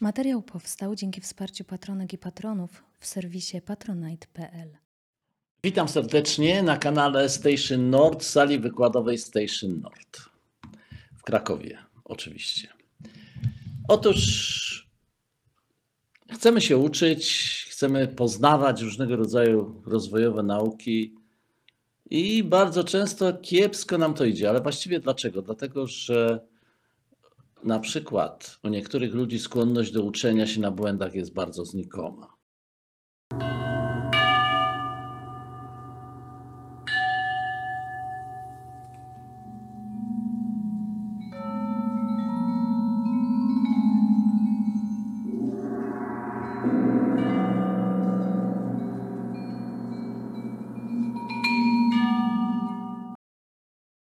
Materiał powstał dzięki wsparciu patronek i patronów w serwisie patronite.pl. Witam serdecznie na kanale Station Nord, sali wykładowej Station Nord w Krakowie, oczywiście. Otóż chcemy się uczyć, chcemy poznawać różnego rodzaju rozwojowe nauki i bardzo często kiepsko nam to idzie, ale właściwie dlaczego? Dlatego, że na przykład u niektórych ludzi skłonność do uczenia się na błędach jest bardzo znikoma.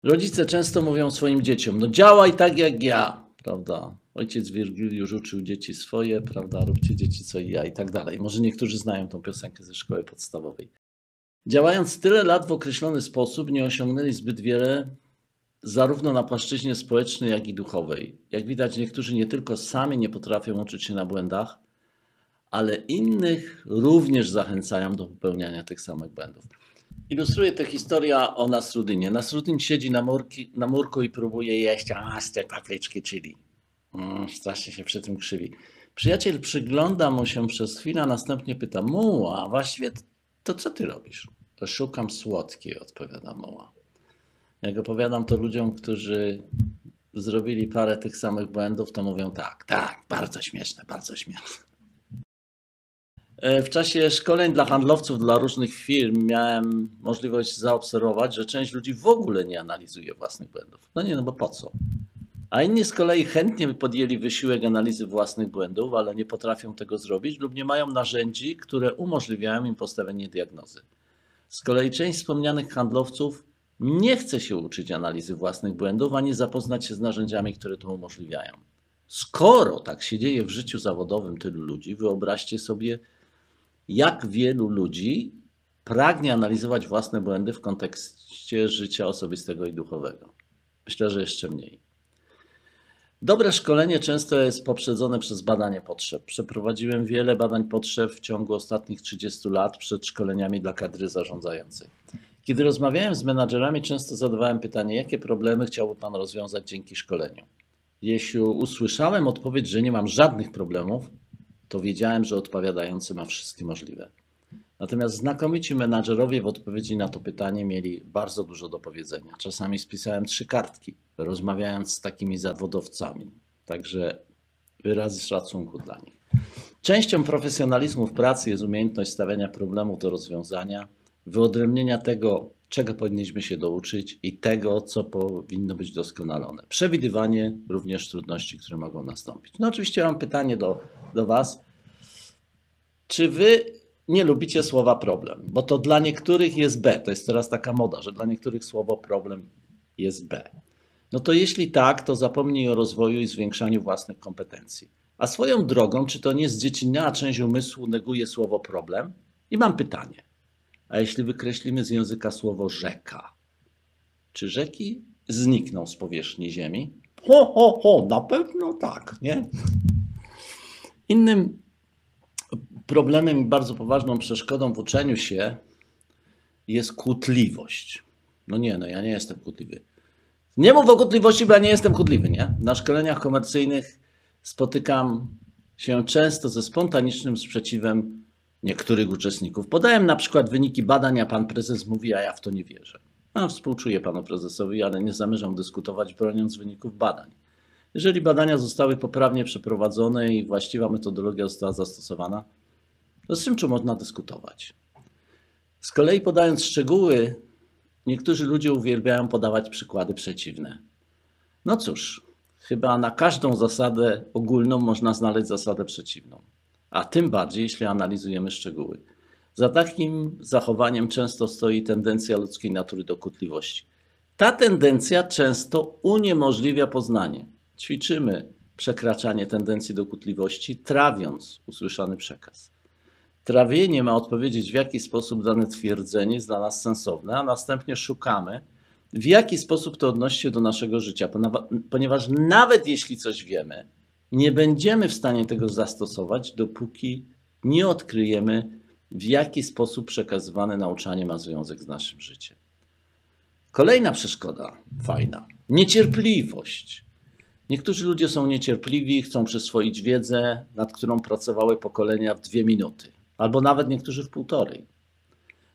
Rodzice często mówią swoim dzieciom: No, działaj tak jak ja, prawda? Ojciec Wirgiliusz uczył dzieci swoje, prawda? Róbcie dzieci co i ja i tak dalej. Może niektórzy znają tą piosenkę ze szkoły podstawowej. Działając tyle lat w określony sposób, nie osiągnęli zbyt wiele, zarówno na płaszczyźnie społecznej, jak i duchowej. Jak widać, niektórzy nie tylko sami nie potrafią uczyć się na błędach, ale innych również zachęcają do popełniania tych samych błędów. Ilustruje to historia o Nasrudynie. Nasrudin siedzi na, murki, na murku i próbuje jeść a, z tej papryczki chili. Strasznie się przy tym krzywi. Przyjaciel przygląda mu się przez chwilę, a następnie pyta: Muła, właściwie to co ty robisz? Szukam słodkiej, odpowiada Muła. Jak opowiadam to ludziom, którzy zrobili parę tych samych błędów, to mówią tak, tak, bardzo śmieszne, bardzo śmieszne. E, W czasie szkoleń dla handlowców, dla różnych firm miałem możliwość zaobserwować, że część ludzi w ogóle nie analizuje własnych błędów. No nie, no bo po co? A inni z kolei chętnie podjęli wysiłek analizy własnych błędów, ale nie potrafią tego zrobić lub nie mają narzędzi, które umożliwiają im postawienie diagnozy. Z kolei część wspomnianych handlowców nie chce się uczyć analizy własnych błędów, ani zapoznać się z narzędziami, które to umożliwiają. Skoro tak się dzieje w życiu zawodowym tylu ludzi, wyobraźcie sobie, jak wielu ludzi pragnie analizować własne błędy w kontekście życia osobistego i duchowego. Myślę, że jeszcze mniej. Dobre szkolenie często jest poprzedzone przez badanie potrzeb. Przeprowadziłem wiele badań potrzeb w ciągu ostatnich 30 lat przed szkoleniami dla kadry zarządzającej. Kiedy rozmawiałem z menadżerami, często zadawałem pytanie, jakie problemy chciałby Pan rozwiązać dzięki szkoleniu. Jeśli usłyszałem odpowiedź, że nie mam żadnych problemów, to wiedziałem, że odpowiadający ma wszystkie możliwe. Natomiast znakomici menadżerowie w odpowiedzi na to pytanie mieli bardzo dużo do powiedzenia. Czasami spisałem trzy kartki, rozmawiając z takimi zawodowcami. Także wyrazy szacunku dla nich. Częścią profesjonalizmu w pracy jest umiejętność stawiania problemu do rozwiązania, wyodrębnienia tego, czego powinniśmy się douczyć i tego, co powinno być doskonalone. Przewidywanie również trudności, które mogą nastąpić. No oczywiście mam pytanie do, do Was. Czy Wy nie lubicie słowa problem? Bo to dla niektórych jest B. To jest teraz taka moda, że dla niektórych słowo problem jest B. No to jeśli tak, to zapomnij o rozwoju i zwiększaniu własnych kompetencji. A swoją drogą, czy to nie zdziecinniała część umysłu neguje słowo problem? I mam pytanie. A jeśli wykreślimy z języka słowo rzeka, czy rzeki znikną z powierzchni Ziemi? Ho, ho, ho, na pewno tak, nie? Innym problemem i bardzo poważną przeszkodą w uczeniu się jest kłótliwość. No nie, no ja nie jestem kłótliwy. Nie mów o kłótliwości, bo ja nie jestem kłótliwy, nie? Na szkoleniach komercyjnych spotykam się często ze spontanicznym sprzeciwem niektórych uczestników. Podałem na przykład wyniki badań, a pan prezes mówi, a ja w to nie wierzę. No, współczuję panu prezesowi, ale nie zamierzam dyskutować, broniąc wyników badań. Jeżeli badania zostały poprawnie przeprowadzone i właściwa metodologia została zastosowana, to z czym czy można dyskutować? Z kolei podając szczegóły, niektórzy ludzie uwielbiają podawać przykłady przeciwne. No cóż, chyba na każdą zasadę ogólną można znaleźć zasadę przeciwną a tym bardziej, jeśli analizujemy szczegóły. Za takim zachowaniem często stoi tendencja ludzkiej natury do kłótliwości. Ta tendencja często uniemożliwia poznanie. Ćwiczymy przekraczanie tendencji do kłótliwości, trawiąc usłyszany przekaz. Trawienie ma odpowiedzieć, w jaki sposób dane twierdzenie jest dla nas sensowne, a następnie szukamy, w jaki sposób to odnosi się do naszego życia, ponieważ nawet jeśli coś wiemy, Nie będziemy w stanie tego zastosować, dopóki nie odkryjemy, w jaki sposób przekazywane nauczanie ma związek z naszym życiem. Kolejna przeszkoda, fajna, niecierpliwość. Niektórzy ludzie są niecierpliwi, chcą przyswoić wiedzę, nad którą pracowały pokolenia w dwie minuty, albo nawet niektórzy w półtorej.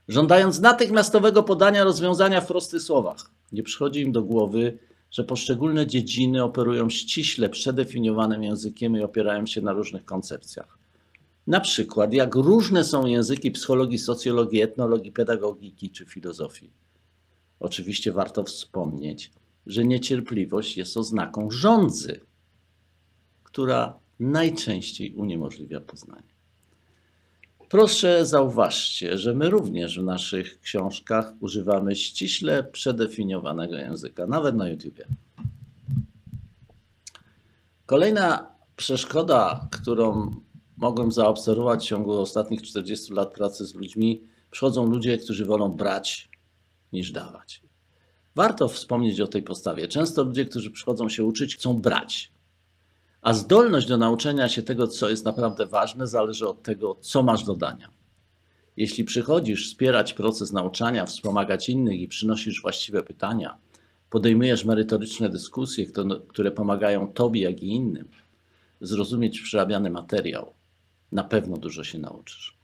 Żądając natychmiastowego podania rozwiązania w prostych słowach, nie przychodzi im do głowy, że poszczególne dziedziny operują ściśle przedefiniowanym językiem i opierają się na różnych koncepcjach. Na przykład, jak różne są języki psychologii, socjologii, etnologii, pedagogiki czy filozofii. Oczywiście warto wspomnieć, że niecierpliwość jest oznaką rządzy, która najczęściej uniemożliwia poznanie. Proszę zauważcie, że my również w naszych książkach używamy ściśle przedefiniowanego języka, nawet na YouTubie. Kolejna przeszkoda, którą mogłem zaobserwować w ciągu ostatnich 40 lat pracy z ludźmi, przychodzą ludzie, którzy wolą brać niż dawać. Warto wspomnieć o tej postawie. Często ludzie, którzy przychodzą się uczyć, chcą brać. A zdolność do nauczenia się tego, co jest naprawdę ważne, zależy od tego, co masz do dania. Jeśli przychodzisz wspierać proces nauczania, wspomagać innych i przynosisz właściwe pytania, podejmujesz merytoryczne dyskusje, które pomagają Tobie, jak i innym zrozumieć przerabiany materiał, na pewno dużo się nauczysz.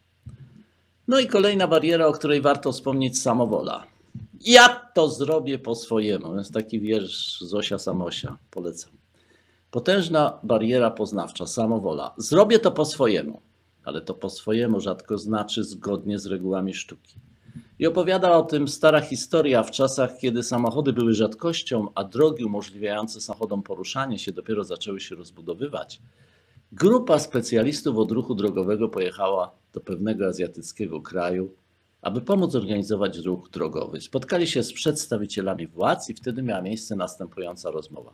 No i kolejna bariera, o której warto wspomnieć, samowola. Ja to zrobię po swojemu. Jest taki wiersz Zosia Samosia, polecam. Potężna bariera poznawcza, samowola. Zrobię to po swojemu, ale to po swojemu rzadko znaczy zgodnie z regułami sztuki. I opowiada o tym stara historia w czasach, kiedy samochody były rzadkością, a drogi umożliwiające samochodom poruszanie się dopiero zaczęły się rozbudowywać. Grupa specjalistów od ruchu drogowego pojechała do pewnego azjatyckiego kraju, aby pomóc organizować ruch drogowy. Spotkali się z przedstawicielami władz i wtedy miała miejsce następująca rozmowa.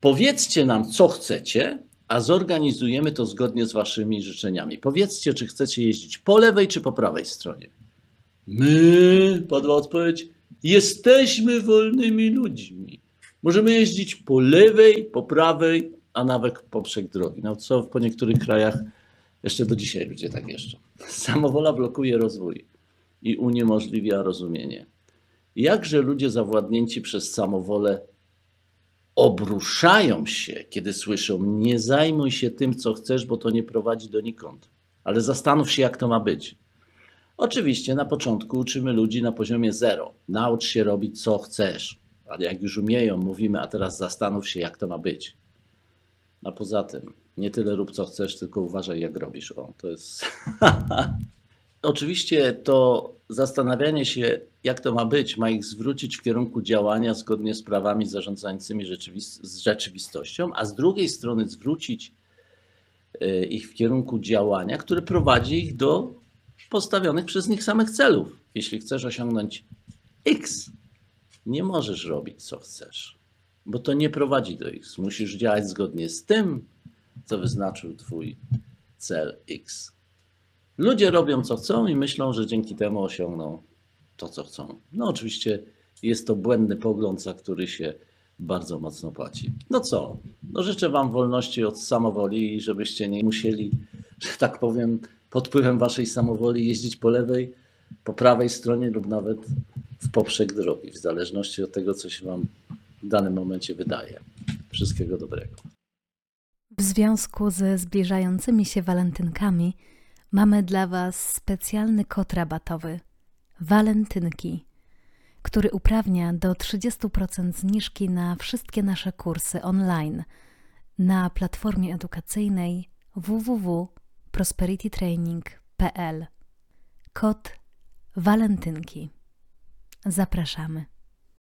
Powiedzcie nam, co chcecie, a zorganizujemy to zgodnie z waszymi życzeniami. Powiedzcie, czy chcecie jeździć po lewej czy po prawej stronie. My, padła odpowiedź, jesteśmy wolnymi ludźmi. Możemy jeździć po lewej, po prawej, a nawet poprzek drogi. No co po niektórych krajach jeszcze do dzisiaj ludzie tak jeżdżą. Samowola blokuje rozwój i uniemożliwia rozumienie. Jakże ludzie zawładnięci przez samowolę obruszają się, kiedy słyszą: Nie zajmuj się tym, co chcesz, bo to nie prowadzi donikąd, ale zastanów się, jak to ma być. Oczywiście na początku uczymy ludzi na poziomie zero. Naucz się robić, co chcesz. Ale jak już umieją, mówimy, a teraz zastanów się, jak to ma być. A poza tym, nie tyle rób, co chcesz, tylko uważaj, jak robisz. O, to jest. Oczywiście to zastanawianie się, jak to ma być, ma ich zwrócić w kierunku działania zgodnie z prawami zarządzającymi z rzeczywistością, a z drugiej strony zwrócić e, ich w kierunku działania, które prowadzi ich do postawionych przez nich samych celów. Jeśli chcesz osiągnąć X, nie możesz robić co chcesz, bo to nie prowadzi do X. Musisz działać zgodnie z tym, co wyznaczył Twój cel X. Ludzie robią co chcą i myślą, że dzięki temu osiągną to, co chcą. No, oczywiście jest to błędny pogląd, za który się bardzo mocno płaci. No co? No życzę Wam wolności od samowoli i żebyście nie musieli, że tak powiem, pod wpływem Waszej samowoli jeździć po lewej, po prawej stronie lub nawet w poprzek drogi, w zależności od tego, co się Wam w danym momencie wydaje. Wszystkiego dobrego. W związku ze zbliżającymi się walentynkami mamy dla Was specjalny kod rabatowy Walentynki, który uprawnia do 30% zniżki na wszystkie nasze kursy online na platformie edukacyjnej www.prosperitytraining.pl. Kod Walentynki. Zapraszamy.